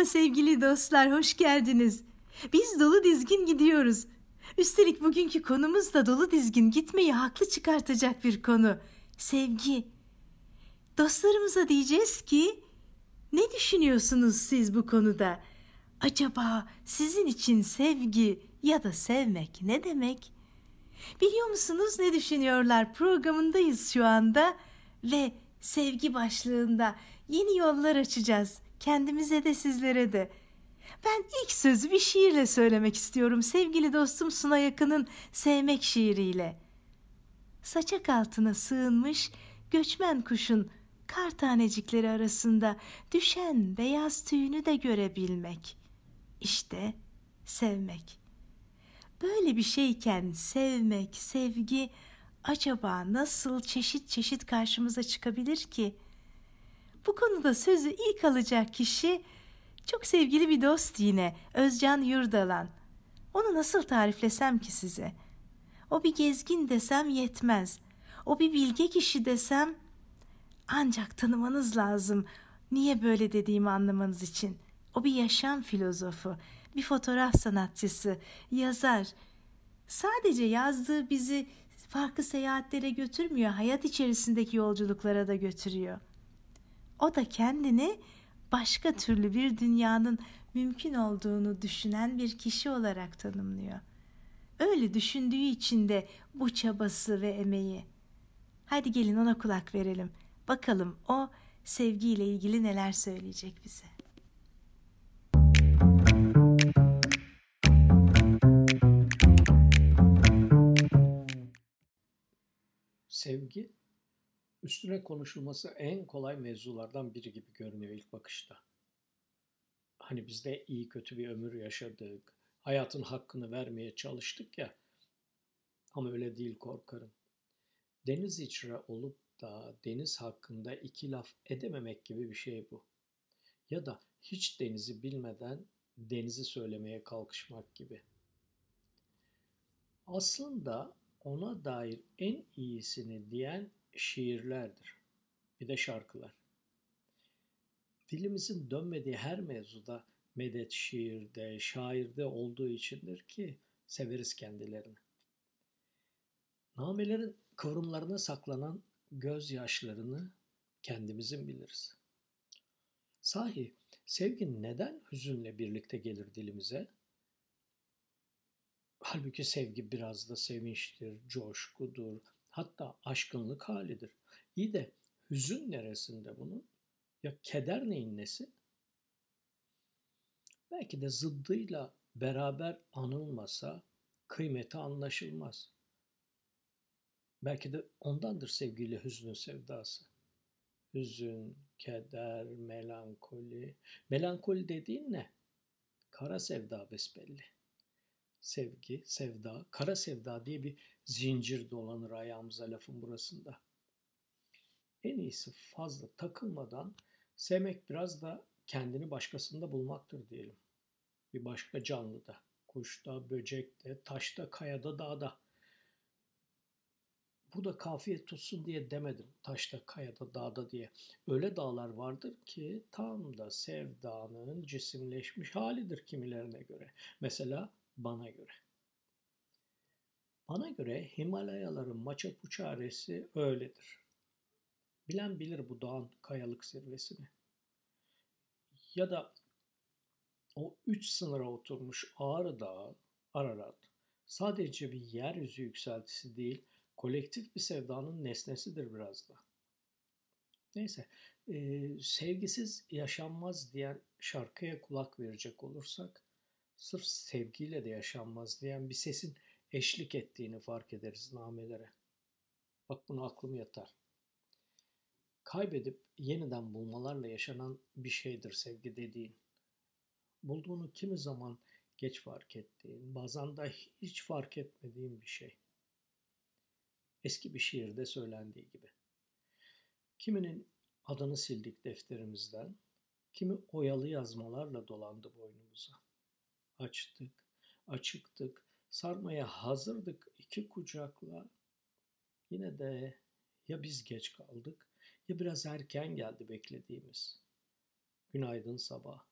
Merhaba sevgili dostlar, hoş geldiniz. Biz dolu dizgin gidiyoruz. Üstelik bugünkü konumuz da dolu dizgin gitmeyi haklı çıkartacak bir konu. Sevgi. Dostlarımıza diyeceğiz ki ne düşünüyorsunuz siz bu konuda? Acaba sizin için sevgi ya da sevmek ne demek? Biliyor musunuz ne düşünüyorlar? Programındayız şu anda ve sevgi başlığında yeni yollar açacağız. Kendimize de sizlere de. Ben ilk sözü bir şiirle söylemek istiyorum. Sevgili dostum Suna Yakın'ın Sevmek şiiriyle. Saçak altına sığınmış göçmen kuşun kar tanecikleri arasında düşen beyaz tüyünü de görebilmek. İşte sevmek. Böyle bir şeyken sevmek, sevgi acaba nasıl çeşit çeşit karşımıza çıkabilir ki? Bu konuda sözü ilk alacak kişi çok sevgili bir dost yine Özcan Yurdalan. Onu nasıl tariflesem ki size? O bir gezgin desem yetmez. O bir bilge kişi desem ancak tanımanız lazım. Niye böyle dediğimi anlamanız için. O bir yaşam filozofu, bir fotoğraf sanatçısı, yazar. Sadece yazdığı bizi farklı seyahatlere götürmüyor, hayat içerisindeki yolculuklara da götürüyor. O da kendini başka türlü bir dünyanın mümkün olduğunu düşünen bir kişi olarak tanımlıyor. Öyle düşündüğü için de bu çabası ve emeği. Hadi gelin ona kulak verelim. Bakalım o sevgiyle ilgili neler söyleyecek bize. Sevgi üstüne konuşulması en kolay mevzulardan biri gibi görünüyor ilk bakışta. Hani biz de iyi kötü bir ömür yaşadık, hayatın hakkını vermeye çalıştık ya. Ama öyle değil korkarım. Deniz içre olup da deniz hakkında iki laf edememek gibi bir şey bu. Ya da hiç denizi bilmeden denizi söylemeye kalkışmak gibi. Aslında ona dair en iyisini diyen şiirlerdir. Bir de şarkılar. Dilimizin dönmediği her mevzuda medet şiirde, şairde olduğu içindir ki severiz kendilerini. Namelerin kıvrımlarına saklanan gözyaşlarını kendimizin biliriz. Sahi sevgi neden hüzünle birlikte gelir dilimize? Halbuki sevgi biraz da sevinçtir, coşkudur, hatta aşkınlık halidir. İyi de hüzün neresinde bunun? Ya keder neyin nesi? Belki de zıddıyla beraber anılmasa kıymeti anlaşılmaz. Belki de ondandır sevgiyle hüznün sevdası. Hüzün, keder, melankoli. Melankoli dediğin ne? Kara sevda besbelli. Sevgi, sevda, kara sevda diye bir zincir dolanır ayağımıza lafın burasında. En iyisi fazla takılmadan sevmek biraz da kendini başkasında bulmaktır diyelim. Bir başka canlıda, kuşta, böcekte, taşta, kayada, dağda. Bu da kafiye tutsun diye demedim. Taşta, kayada, dağda diye. Öyle dağlar vardır ki tam da sevdanın cisimleşmiş halidir kimilerine göre. Mesela bana göre. Bana göre Himalayaların Machu Picchu'resi öyledir. Bilen bilir bu dağın kayalık zirvesini. Ya da o üç sınıra oturmuş Ağrı Dağı, Ararat, sadece bir yeryüzü yükseltisi değil, kolektif bir sevdanın nesnesidir biraz da. Neyse, e, sevgisiz yaşanmaz diyen şarkıya kulak verecek olursak, sırf sevgiyle de yaşanmaz diyen bir sesin eşlik ettiğini fark ederiz namelere. Bak bunu aklım yatar. Kaybedip yeniden bulmalarla yaşanan bir şeydir sevgi dediğin. Bulduğunu kimi zaman geç fark ettiğin, bazen de hiç fark etmediğin bir şey. Eski bir şiirde söylendiği gibi. Kiminin adını sildik defterimizden, kimi oyalı yazmalarla dolandı boynumuza. Açtık, açıktık, sarmaya hazırdık iki kucakla. Yine de ya biz geç kaldık ya biraz erken geldi beklediğimiz. Günaydın sabah.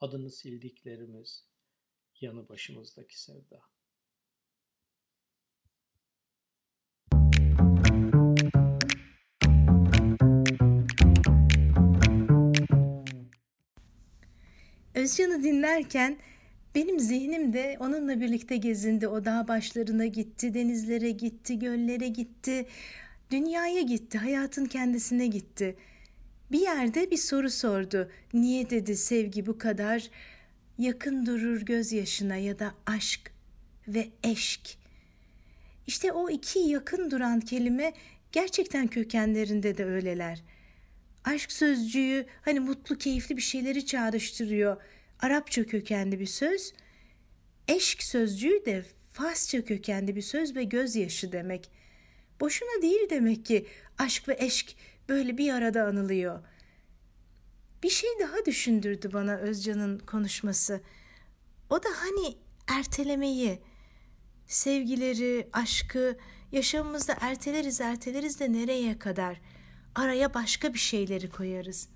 adını sildiklerimiz, yanı başımızdaki sevda. Özcan'ı dinlerken benim zihnim de onunla birlikte gezindi. O dağ başlarına gitti, denizlere gitti, göllere gitti, dünyaya gitti, hayatın kendisine gitti. Bir yerde bir soru sordu. Niye dedi sevgi bu kadar yakın durur gözyaşına ya da aşk ve eşk. İşte o iki yakın duran kelime gerçekten kökenlerinde de öyleler. Aşk sözcüğü hani mutlu keyifli bir şeyleri çağrıştırıyor. Arapça kökenli bir söz. Eşk sözcüğü de Farsça kökenli bir söz ve gözyaşı demek. Boşuna değil demek ki aşk ve eşk böyle bir arada anılıyor. Bir şey daha düşündürdü bana Özcan'ın konuşması. O da hani ertelemeyi, sevgileri, aşkı yaşamımızda erteleriz erteleriz de nereye kadar? Araya başka bir şeyleri koyarız.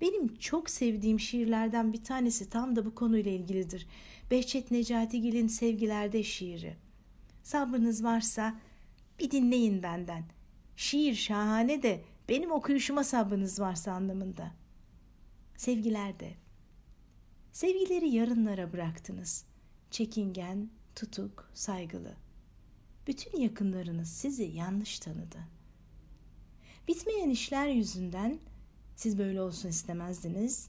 Benim çok sevdiğim şiirlerden bir tanesi tam da bu konuyla ilgilidir. Behçet Necatigil'in Sevgilerde şiiri. Sabrınız varsa bir dinleyin benden. Şiir şahane de benim okuyuşuma sabrınız varsa anlamında. Sevgilerde. Sevgileri yarınlara bıraktınız. Çekingen, tutuk, saygılı. Bütün yakınlarınız sizi yanlış tanıdı. Bitmeyen işler yüzünden siz böyle olsun istemezdiniz.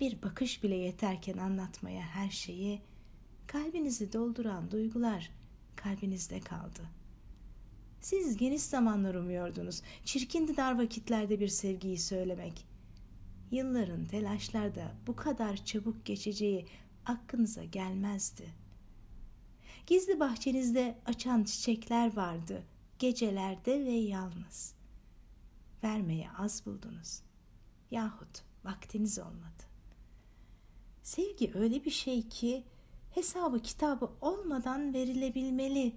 Bir bakış bile yeterken anlatmaya her şeyi kalbinizi dolduran duygular kalbinizde kaldı. Siz geniş zamanlar umuyordunuz. Çirkindi dar vakitlerde bir sevgiyi söylemek. Yılların telaşlarda bu kadar çabuk geçeceği aklınıza gelmezdi. Gizli bahçenizde açan çiçekler vardı, gecelerde ve yalnız. Vermeye az buldunuz.'' Yahut vaktiniz olmadı. Sevgi öyle bir şey ki hesabı kitabı olmadan verilebilmeli.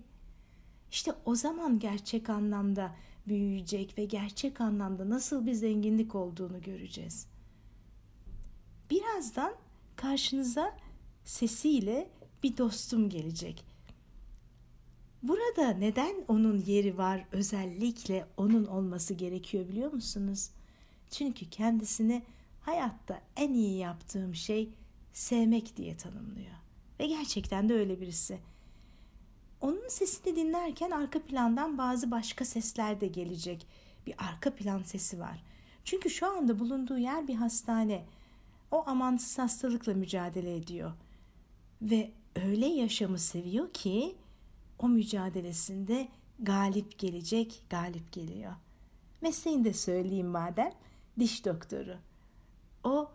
İşte o zaman gerçek anlamda büyüyecek ve gerçek anlamda nasıl bir zenginlik olduğunu göreceğiz. Birazdan karşınıza sesiyle bir dostum gelecek. Burada neden onun yeri var özellikle onun olması gerekiyor biliyor musunuz? Çünkü kendisini hayatta en iyi yaptığım şey sevmek diye tanımlıyor. Ve gerçekten de öyle birisi. Onun sesini dinlerken arka plandan bazı başka sesler de gelecek. Bir arka plan sesi var. Çünkü şu anda bulunduğu yer bir hastane. O amansız hastalıkla mücadele ediyor. Ve öyle yaşamı seviyor ki o mücadelesinde galip gelecek, galip geliyor. Mesleğini de söyleyeyim madem diş doktoru. O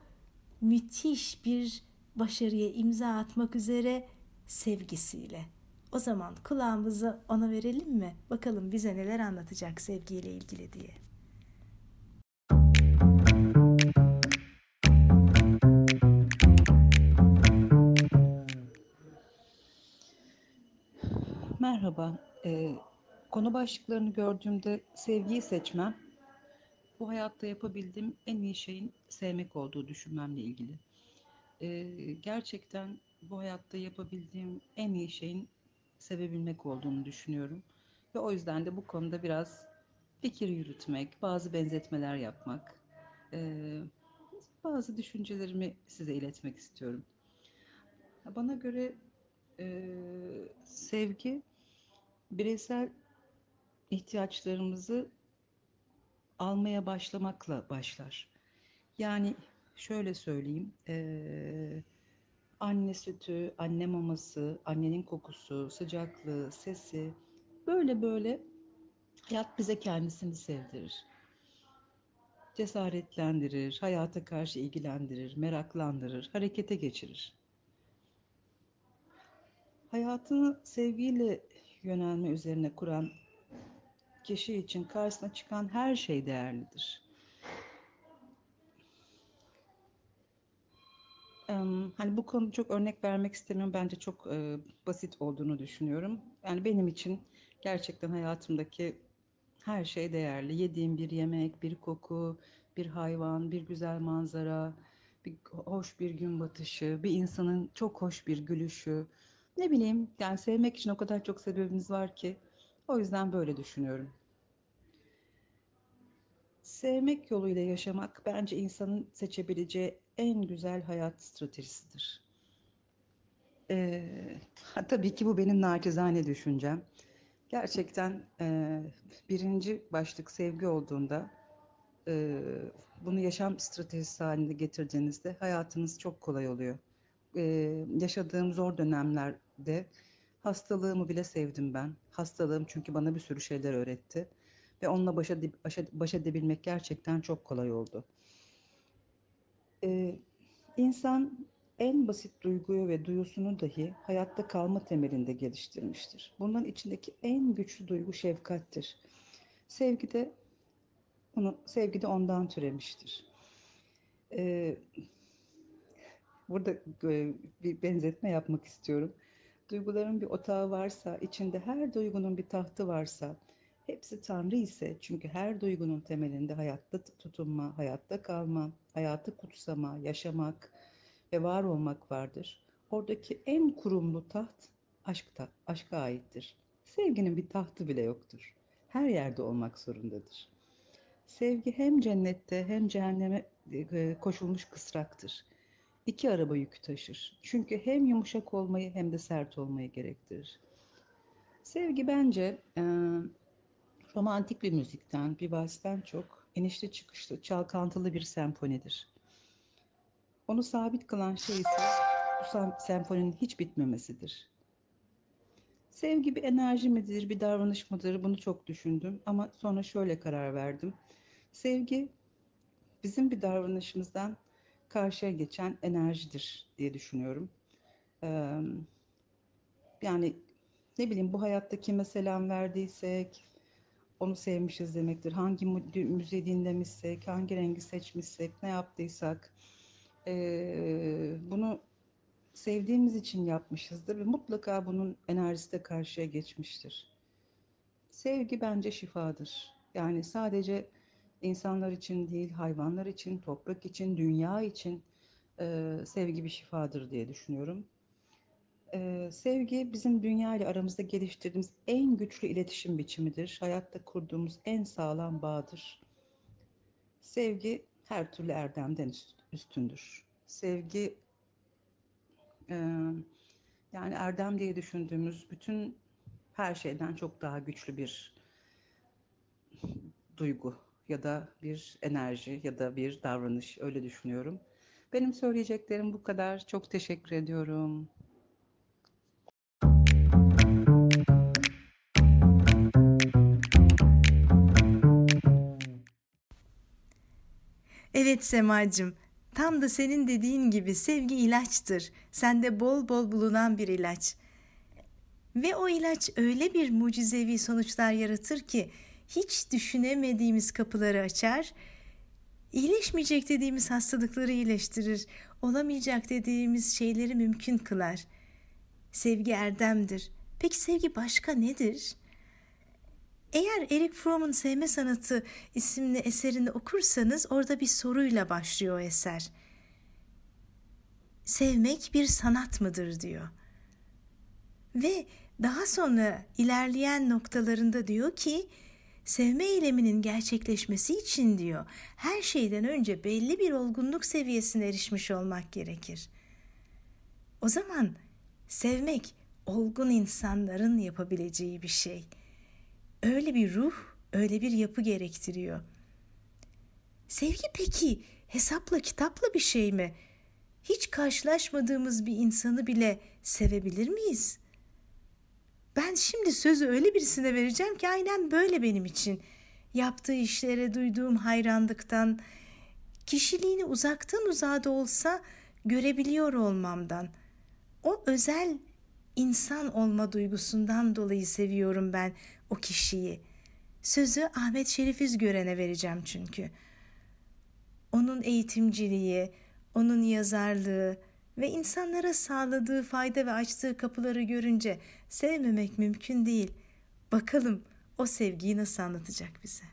müthiş bir başarıya imza atmak üzere sevgisiyle. O zaman kulağımızı ona verelim mi? Bakalım bize neler anlatacak sevgiyle ilgili diye. Merhaba. Ee, konu başlıklarını gördüğümde sevgiyi seçmem bu hayatta yapabildiğim en iyi şeyin sevmek olduğu düşünmemle ilgili. Ee, gerçekten bu hayatta yapabildiğim en iyi şeyin sevebilmek olduğunu düşünüyorum. Ve o yüzden de bu konuda biraz fikir yürütmek, bazı benzetmeler yapmak, e, bazı düşüncelerimi size iletmek istiyorum. Bana göre e, sevgi bireysel ihtiyaçlarımızı almaya başlamakla başlar. Yani şöyle söyleyeyim, e, anne sütü, anne maması, annenin kokusu, sıcaklığı, sesi böyle böyle hayat bize kendisini sevdirir. Cesaretlendirir, hayata karşı ilgilendirir, meraklandırır, harekete geçirir. Hayatını sevgiyle yönelme üzerine kuran kişi için karşısına çıkan her şey değerlidir. Hani bu konu çok örnek vermek istemiyorum. Bence çok e, basit olduğunu düşünüyorum. Yani benim için gerçekten hayatımdaki her şey değerli. Yediğim bir yemek, bir koku, bir hayvan, bir güzel manzara, bir hoş bir gün batışı, bir insanın çok hoş bir gülüşü. Ne bileyim yani sevmek için o kadar çok sebebimiz var ki. O yüzden böyle düşünüyorum. Sevmek yoluyla yaşamak bence insanın seçebileceği en güzel hayat stratejisidir. Ee, tabii ki bu benim naçizane düşüncem. Gerçekten e, birinci başlık sevgi olduğunda e, bunu yaşam stratejisi halinde getirdiğinizde hayatınız çok kolay oluyor. E, yaşadığım zor dönemlerde hastalığımı bile sevdim ben. Hastalığım çünkü bana bir sürü şeyler öğretti. Ve onunla baş, baş, baş edebilmek gerçekten çok kolay oldu. Ee, insan en basit duyguyu ve duyusunu dahi hayatta kalma temelinde geliştirmiştir. Bunların içindeki en güçlü duygu şefkattir. Sevgi de onu sevgi de ondan türemiştir. Ee, burada bir benzetme yapmak istiyorum. Duyguların bir otağı varsa, içinde her duygunun bir tahtı varsa, hepsi Tanrı ise çünkü her duygunun temelinde hayatta tutunma, hayatta kalma, hayatı kutsama, yaşamak ve var olmak vardır. Oradaki en kurumlu taht aşkta, aşka aittir. Sevginin bir tahtı bile yoktur. Her yerde olmak zorundadır. Sevgi hem cennette hem cehenneme e, koşulmuş kısraktır. İki araba yükü taşır. Çünkü hem yumuşak olmayı hem de sert olmayı gerektirir. Sevgi bence e, romantik bir müzikten, bir valsten çok inişli çıkışlı, çalkantılı bir senfonidir. Onu sabit kılan şey ise bu senfoninin hiç bitmemesidir. Sevgi bir enerji midir, bir davranış mıdır bunu çok düşündüm ama sonra şöyle karar verdim. Sevgi bizim bir davranışımızdan karşıya geçen enerjidir diye düşünüyorum. Yani ne bileyim bu hayatta kime selam verdiysek onu sevmişiz demektir. Hangi müziği dinlemişsek, hangi rengi seçmişsek, ne yaptıysak bunu sevdiğimiz için yapmışızdır ve mutlaka bunun enerjisi de karşıya geçmiştir. Sevgi bence şifadır. Yani sadece insanlar için değil, hayvanlar için, toprak için, dünya için e, sevgi bir şifadır diye düşünüyorum. E, sevgi bizim dünya ile aramızda geliştirdiğimiz en güçlü iletişim biçimidir. Hayatta kurduğumuz en sağlam bağdır. Sevgi her türlü erdemden üstündür. Sevgi e, yani erdem diye düşündüğümüz bütün her şeyden çok daha güçlü bir duygu ya da bir enerji ya da bir davranış öyle düşünüyorum. Benim söyleyeceklerim bu kadar. Çok teşekkür ediyorum. Evet Semacığım, tam da senin dediğin gibi sevgi ilaçtır. Sende bol bol bulunan bir ilaç. Ve o ilaç öyle bir mucizevi sonuçlar yaratır ki hiç düşünemediğimiz kapıları açar, iyileşmeyecek dediğimiz hastalıkları iyileştirir, olamayacak dediğimiz şeyleri mümkün kılar. Sevgi erdemdir. Peki sevgi başka nedir? Eğer Eric Fromm'un Sevme Sanatı isimli eserini okursanız orada bir soruyla başlıyor o eser. Sevmek bir sanat mıdır diyor. Ve daha sonra ilerleyen noktalarında diyor ki sevme eyleminin gerçekleşmesi için diyor her şeyden önce belli bir olgunluk seviyesine erişmiş olmak gerekir. O zaman sevmek olgun insanların yapabileceği bir şey. Öyle bir ruh, öyle bir yapı gerektiriyor. Sevgi peki hesapla kitapla bir şey mi? Hiç karşılaşmadığımız bir insanı bile sevebilir miyiz?'' Ben şimdi sözü öyle birisine vereceğim ki aynen böyle benim için. Yaptığı işlere duyduğum hayranlıktan, kişiliğini uzaktan uzağa da olsa görebiliyor olmamdan, o özel insan olma duygusundan dolayı seviyorum ben o kişiyi. Sözü Ahmet Şerif Üzgören'e vereceğim çünkü. Onun eğitimciliği, onun yazarlığı, ve insanlara sağladığı fayda ve açtığı kapıları görünce sevmemek mümkün değil. Bakalım o sevgiyi nasıl anlatacak bize.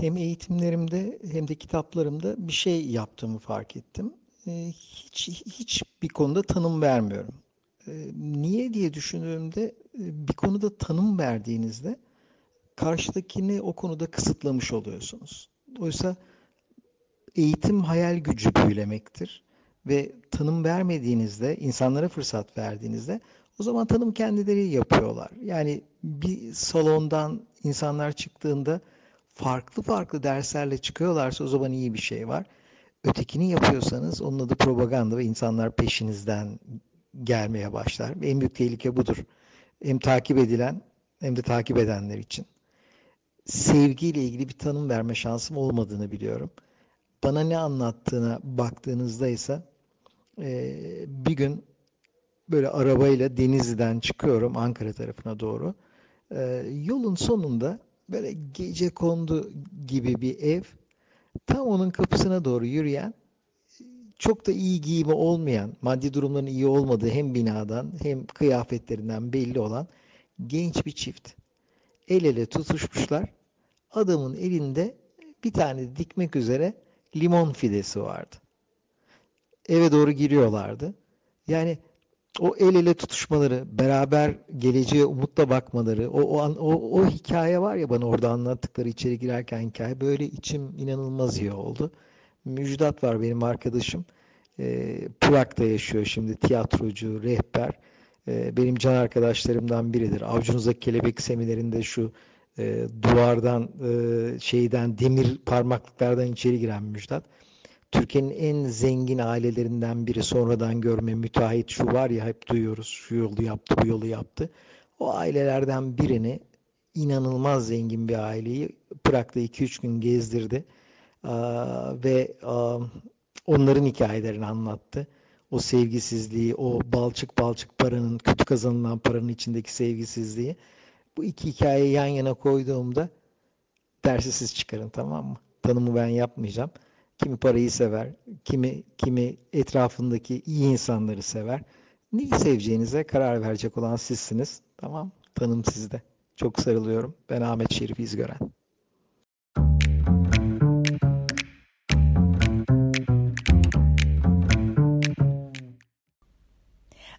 Hem eğitimlerimde hem de kitaplarımda bir şey yaptığımı fark ettim. Ee, hiç hiçbir konuda tanım vermiyorum. Ee, niye diye düşündüğümde e, bir konuda tanım verdiğinizde karşıdakini o konuda kısıtlamış oluyorsunuz. Oysa eğitim hayal gücü büyülemektir ve tanım vermediğinizde, insanlara fırsat verdiğinizde o zaman tanım kendileri yapıyorlar. Yani bir salondan insanlar çıktığında farklı farklı derslerle çıkıyorlarsa o zaman iyi bir şey var. Ötekini yapıyorsanız onun adı propaganda ve insanlar peşinizden gelmeye başlar. En büyük tehlike budur. Hem takip edilen hem de takip edenler için. Sevgiyle ilgili bir tanım verme şansım olmadığını biliyorum. Bana ne anlattığına baktığınızda ise bir gün böyle arabayla Denizli'den çıkıyorum Ankara tarafına doğru. yolun sonunda böyle gece kondu gibi bir ev tam onun kapısına doğru yürüyen çok da iyi giyimi olmayan, maddi durumların iyi olmadığı hem binadan hem kıyafetlerinden belli olan genç bir çift. El ele tutuşmuşlar. Adamın elinde bir tane dikmek üzere limon fidesi vardı. Eve doğru giriyorlardı. Yani o el ele tutuşmaları, beraber geleceğe umutla bakmaları, o o, o o hikaye var ya bana orada anlattıkları içeri girerken hikaye böyle içim inanılmaz iyi oldu. Müjdat var benim arkadaşım. E, Prag'da yaşıyor şimdi tiyatrocu, rehber. E, benim can arkadaşlarımdan biridir. Avcunuzdaki kelebek seminerinde şu e, duvardan e, şeyden demir parmaklıklardan içeri giren Müjdat. Türkiye'nin en zengin ailelerinden biri sonradan görme müteahhit şu var ya hep duyuyoruz şu yolu yaptı bu yolu yaptı. O ailelerden birini inanılmaz zengin bir aileyi Prag'da 2-3 gün gezdirdi ve onların hikayelerini anlattı. O sevgisizliği, o balçık balçık paranın, kötü kazanılan paranın içindeki sevgisizliği. Bu iki hikayeyi yan yana koyduğumda dersi siz çıkarın tamam mı? Tanımı ben yapmayacağım. Kimi parayı sever, kimi kimi etrafındaki iyi insanları sever. Neyi seveceğinize karar verecek olan sizsiniz. Tamam? Tanım sizde. Çok sarılıyorum. Ben Ahmet Şerif İzgören.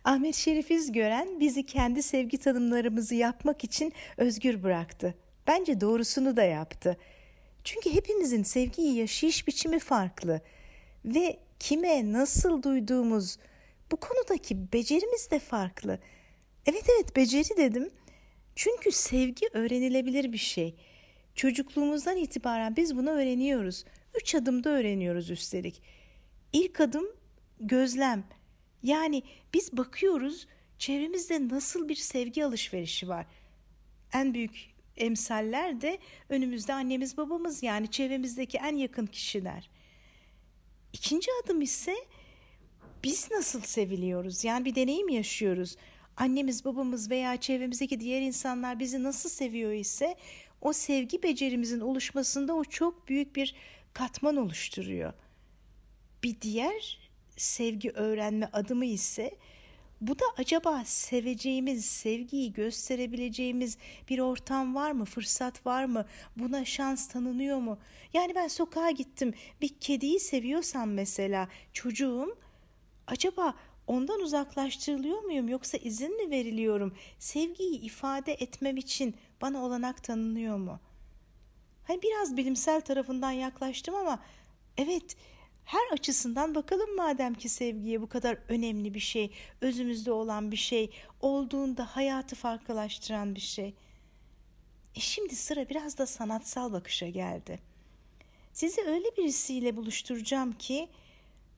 Ahmet Şerif İzgören bizi kendi sevgi tanımlarımızı yapmak için özgür bıraktı. Bence doğrusunu da yaptı. Çünkü hepimizin sevgiyi yaşayış biçimi farklı ve kime nasıl duyduğumuz bu konudaki becerimiz de farklı. Evet evet beceri dedim. Çünkü sevgi öğrenilebilir bir şey. Çocukluğumuzdan itibaren biz bunu öğreniyoruz. Üç adımda öğreniyoruz üstelik. İlk adım gözlem. Yani biz bakıyoruz çevremizde nasıl bir sevgi alışverişi var. En büyük emsaller de önümüzde annemiz babamız yani çevremizdeki en yakın kişiler. İkinci adım ise biz nasıl seviliyoruz? Yani bir deneyim yaşıyoruz. Annemiz, babamız veya çevremizdeki diğer insanlar bizi nasıl seviyor ise o sevgi becerimizin oluşmasında o çok büyük bir katman oluşturuyor. Bir diğer sevgi öğrenme adımı ise bu da acaba seveceğimiz, sevgiyi gösterebileceğimiz bir ortam var mı, fırsat var mı, buna şans tanınıyor mu? Yani ben sokağa gittim, bir kediyi seviyorsam mesela çocuğum, acaba ondan uzaklaştırılıyor muyum yoksa izin mi veriliyorum? Sevgiyi ifade etmem için bana olanak tanınıyor mu? Hani biraz bilimsel tarafından yaklaştım ama evet her açısından bakalım madem ki sevgiye bu kadar önemli bir şey, özümüzde olan bir şey, olduğunda hayatı farklılaştıran bir şey. E şimdi sıra biraz da sanatsal bakışa geldi. Sizi öyle birisiyle buluşturacağım ki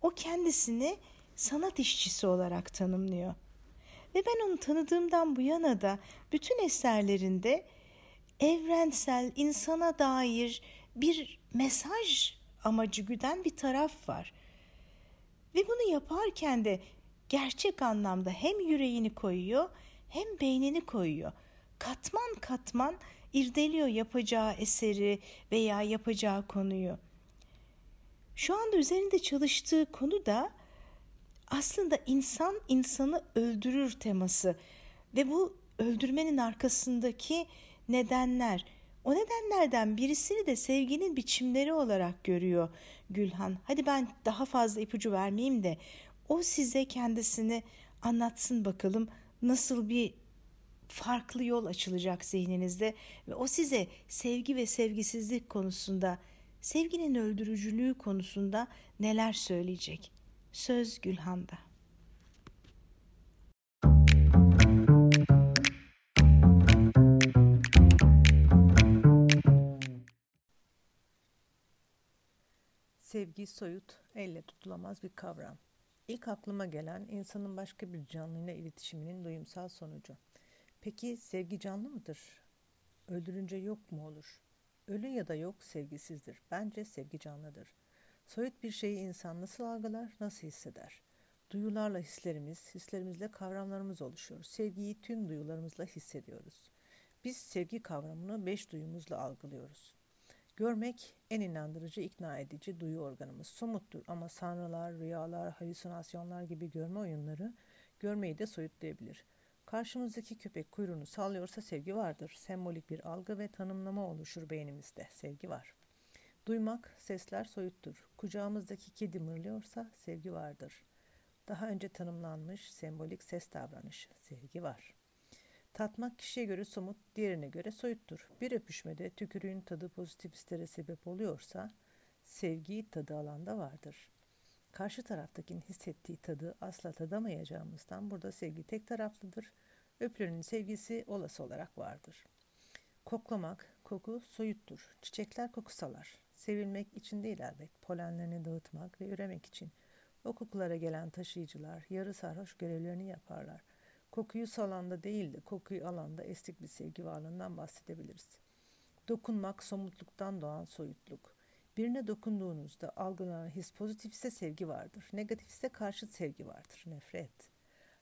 o kendisini sanat işçisi olarak tanımlıyor. Ve ben onu tanıdığımdan bu yana da bütün eserlerinde evrensel, insana dair bir mesaj amacı güden bir taraf var. Ve bunu yaparken de gerçek anlamda hem yüreğini koyuyor hem beynini koyuyor. Katman katman irdeliyor yapacağı eseri veya yapacağı konuyu. Şu anda üzerinde çalıştığı konu da aslında insan insanı öldürür teması ve bu öldürmenin arkasındaki nedenler, O nedenlerden birisini de sevginin biçimleri olarak görüyor Gülhan. Hadi ben daha fazla ipucu vermeyeyim de o size kendisini anlatsın bakalım nasıl bir farklı yol açılacak zihninizde ve o size sevgi ve sevgisizlik konusunda, sevginin öldürücülüğü konusunda neler söyleyecek? Söz Gülhan'da. Sevgi soyut, elle tutulamaz bir kavram. İlk aklıma gelen insanın başka bir canlıyla iletişiminin duyumsal sonucu. Peki sevgi canlı mıdır? Öldürünce yok mu olur? Ölü ya da yok sevgisizdir. Bence sevgi canlıdır. Soyut bir şeyi insan nasıl algılar, nasıl hisseder? Duyularla hislerimiz, hislerimizle kavramlarımız oluşuyor. Sevgiyi tüm duyularımızla hissediyoruz. Biz sevgi kavramını beş duyumuzla algılıyoruz. Görmek en inandırıcı, ikna edici duyu organımız. Somuttur ama sanrılar, rüyalar, halüsinasyonlar gibi görme oyunları görmeyi de soyutlayabilir. Karşımızdaki köpek kuyruğunu sallıyorsa sevgi vardır. Sembolik bir algı ve tanımlama oluşur beynimizde. Sevgi var. Duymak, sesler soyuttur. Kucağımızdaki kedi mırlıyorsa sevgi vardır. Daha önce tanımlanmış sembolik ses davranışı. Sevgi var. Tatmak kişiye göre somut, diğerine göre soyuttur. Bir öpüşmede tükürüğün tadı pozitif hislere sebep oluyorsa sevgi tadı alanda vardır. Karşı taraftakinin hissettiği tadı asla tadamayacağımızdan burada sevgi tek taraflıdır. Öpülenin sevgisi olası olarak vardır. Koklamak, koku soyuttur. Çiçekler koku salar. Sevilmek için değil elbet, polenlerini dağıtmak ve üremek için. O kokulara gelen taşıyıcılar yarı sarhoş görevlerini yaparlar. Kokuyu salanda değil de kokuyu alanda estik bir sevgi varlığından bahsedebiliriz. Dokunmak somutluktan doğan soyutluk. Birine dokunduğunuzda algılanan his pozitifse sevgi vardır. Negatifse karşıt sevgi vardır. Nefret.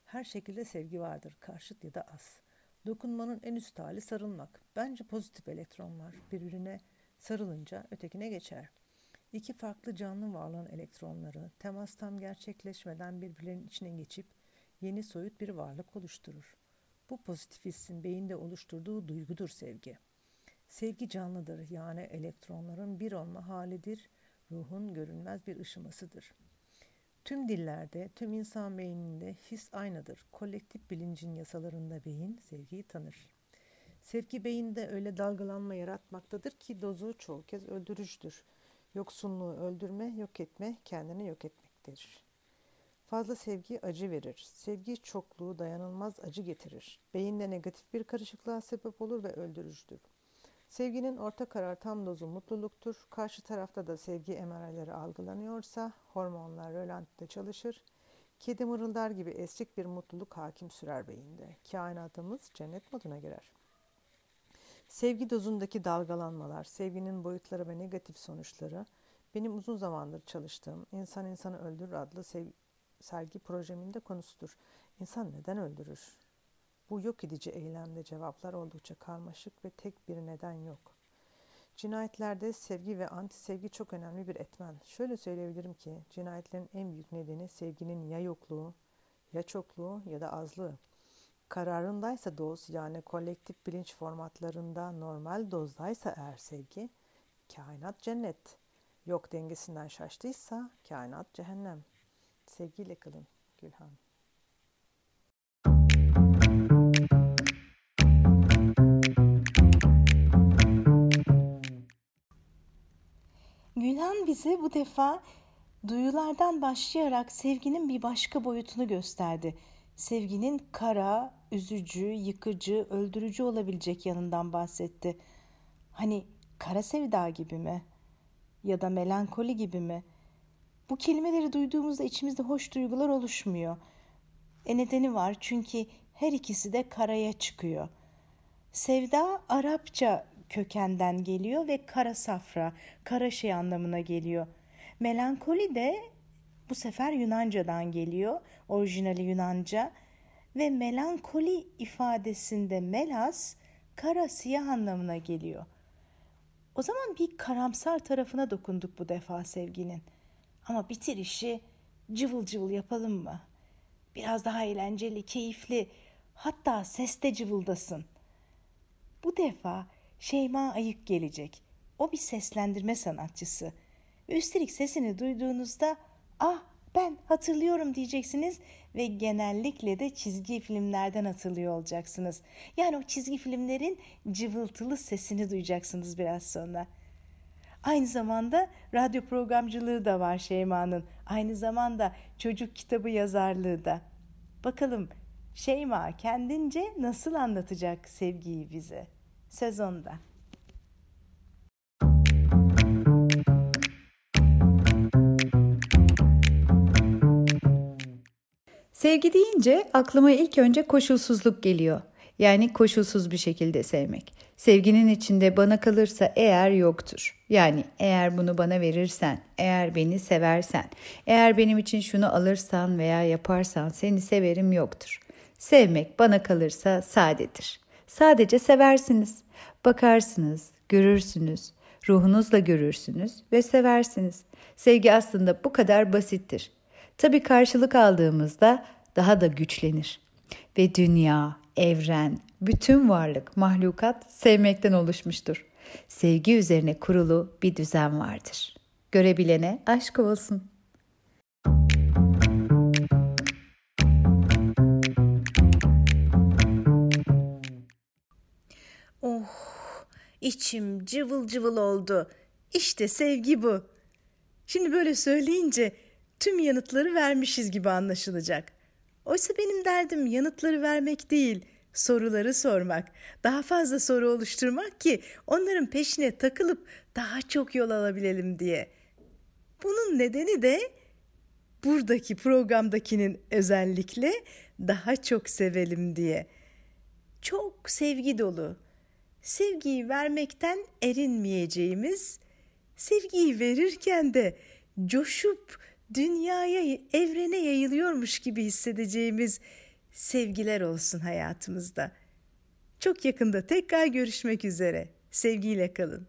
Her şekilde sevgi vardır. Karşıt ya da az. Dokunmanın en üst hali sarılmak. Bence pozitif elektronlar birbirine sarılınca ötekine geçer. İki farklı canlı varlığın elektronları temas tam gerçekleşmeden birbirlerinin içine geçip yeni soyut bir varlık oluşturur. Bu pozitif hissin beyinde oluşturduğu duygudur sevgi. Sevgi canlıdır yani elektronların bir olma halidir, ruhun görünmez bir ışımasıdır. Tüm dillerde, tüm insan beyninde his aynıdır. Kolektif bilincin yasalarında beyin sevgiyi tanır. Sevgi beyinde öyle dalgalanma yaratmaktadır ki dozu çoğu kez öldürücüdür. Yoksunluğu öldürme, yok etme, kendini yok etmektir. Fazla sevgi acı verir. Sevgi çokluğu dayanılmaz acı getirir. Beyinde negatif bir karışıklığa sebep olur ve öldürücüdür. Sevginin orta karar tam dozu mutluluktur. Karşı tarafta da sevgi emareleri algılanıyorsa hormonlar rölantide çalışır. Kedi mırıldar gibi esrik bir mutluluk hakim sürer beyinde. Kainatımız cennet moduna girer. Sevgi dozundaki dalgalanmalar, sevginin boyutları ve negatif sonuçları benim uzun zamandır çalıştığım İnsan İnsanı Öldürür adlı sev- sergi projemin de konusudur. İnsan neden öldürür? Bu yok edici eylemde cevaplar oldukça karmaşık ve tek bir neden yok. Cinayetlerde sevgi ve anti sevgi çok önemli bir etmen. Şöyle söyleyebilirim ki cinayetlerin en büyük nedeni sevginin ya yokluğu, ya çokluğu ya da azlığı. Kararındaysa doz yani kolektif bilinç formatlarında normal dozdaysa eğer sevgi, kainat cennet. Yok dengesinden şaştıysa kainat cehennem. Sevgiyle kalın Gülhan. Gülhan bize bu defa duyulardan başlayarak sevginin bir başka boyutunu gösterdi. Sevginin kara, üzücü, yıkıcı, öldürücü olabilecek yanından bahsetti. Hani kara sevda gibi mi? Ya da melankoli gibi mi? Bu kelimeleri duyduğumuzda içimizde hoş duygular oluşmuyor. E nedeni var çünkü her ikisi de karaya çıkıyor. Sevda Arapça kökenden geliyor ve kara safra, kara şey anlamına geliyor. Melankoli de bu sefer Yunanca'dan geliyor, orijinali Yunanca ve melankoli ifadesinde melas kara siyah anlamına geliyor. O zaman bir karamsar tarafına dokunduk bu defa sevginin. Ama bitir işi cıvıl cıvıl yapalım mı? Biraz daha eğlenceli, keyifli, hatta seste cıvıldasın. Bu defa Şeyma Ayık gelecek. O bir seslendirme sanatçısı. Üstelik sesini duyduğunuzda ah ben hatırlıyorum diyeceksiniz ve genellikle de çizgi filmlerden hatırlıyor olacaksınız. Yani o çizgi filmlerin cıvıltılı sesini duyacaksınız biraz sonra. Aynı zamanda radyo programcılığı da var Şeyma'nın. Aynı zamanda çocuk kitabı yazarlığı da. Bakalım Şeyma kendince nasıl anlatacak sevgiyi bize? Sezonda. Sevgi deyince aklıma ilk önce koşulsuzluk geliyor. Yani koşulsuz bir şekilde sevmek. Sevginin içinde bana kalırsa eğer yoktur. Yani eğer bunu bana verirsen, eğer beni seversen, eğer benim için şunu alırsan veya yaparsan seni severim yoktur. Sevmek bana kalırsa sadedir. Sadece seversiniz. Bakarsınız, görürsünüz, ruhunuzla görürsünüz ve seversiniz. Sevgi aslında bu kadar basittir. Tabii karşılık aldığımızda daha da güçlenir. Ve dünya, evren, bütün varlık, mahlukat sevmekten oluşmuştur. Sevgi üzerine kurulu bir düzen vardır. Görebilene aşk olsun. Oh, içim cıvıl cıvıl oldu. İşte sevgi bu. Şimdi böyle söyleyince tüm yanıtları vermişiz gibi anlaşılacak. Oysa benim derdim yanıtları vermek değil, soruları sormak. Daha fazla soru oluşturmak ki onların peşine takılıp daha çok yol alabilelim diye. Bunun nedeni de buradaki programdakinin özellikle daha çok sevelim diye. Çok sevgi dolu. Sevgiyi vermekten erinmeyeceğimiz, sevgiyi verirken de coşup dünyaya, evrene yayılıyormuş gibi hissedeceğimiz sevgiler olsun hayatımızda. Çok yakında tekrar görüşmek üzere. Sevgiyle kalın.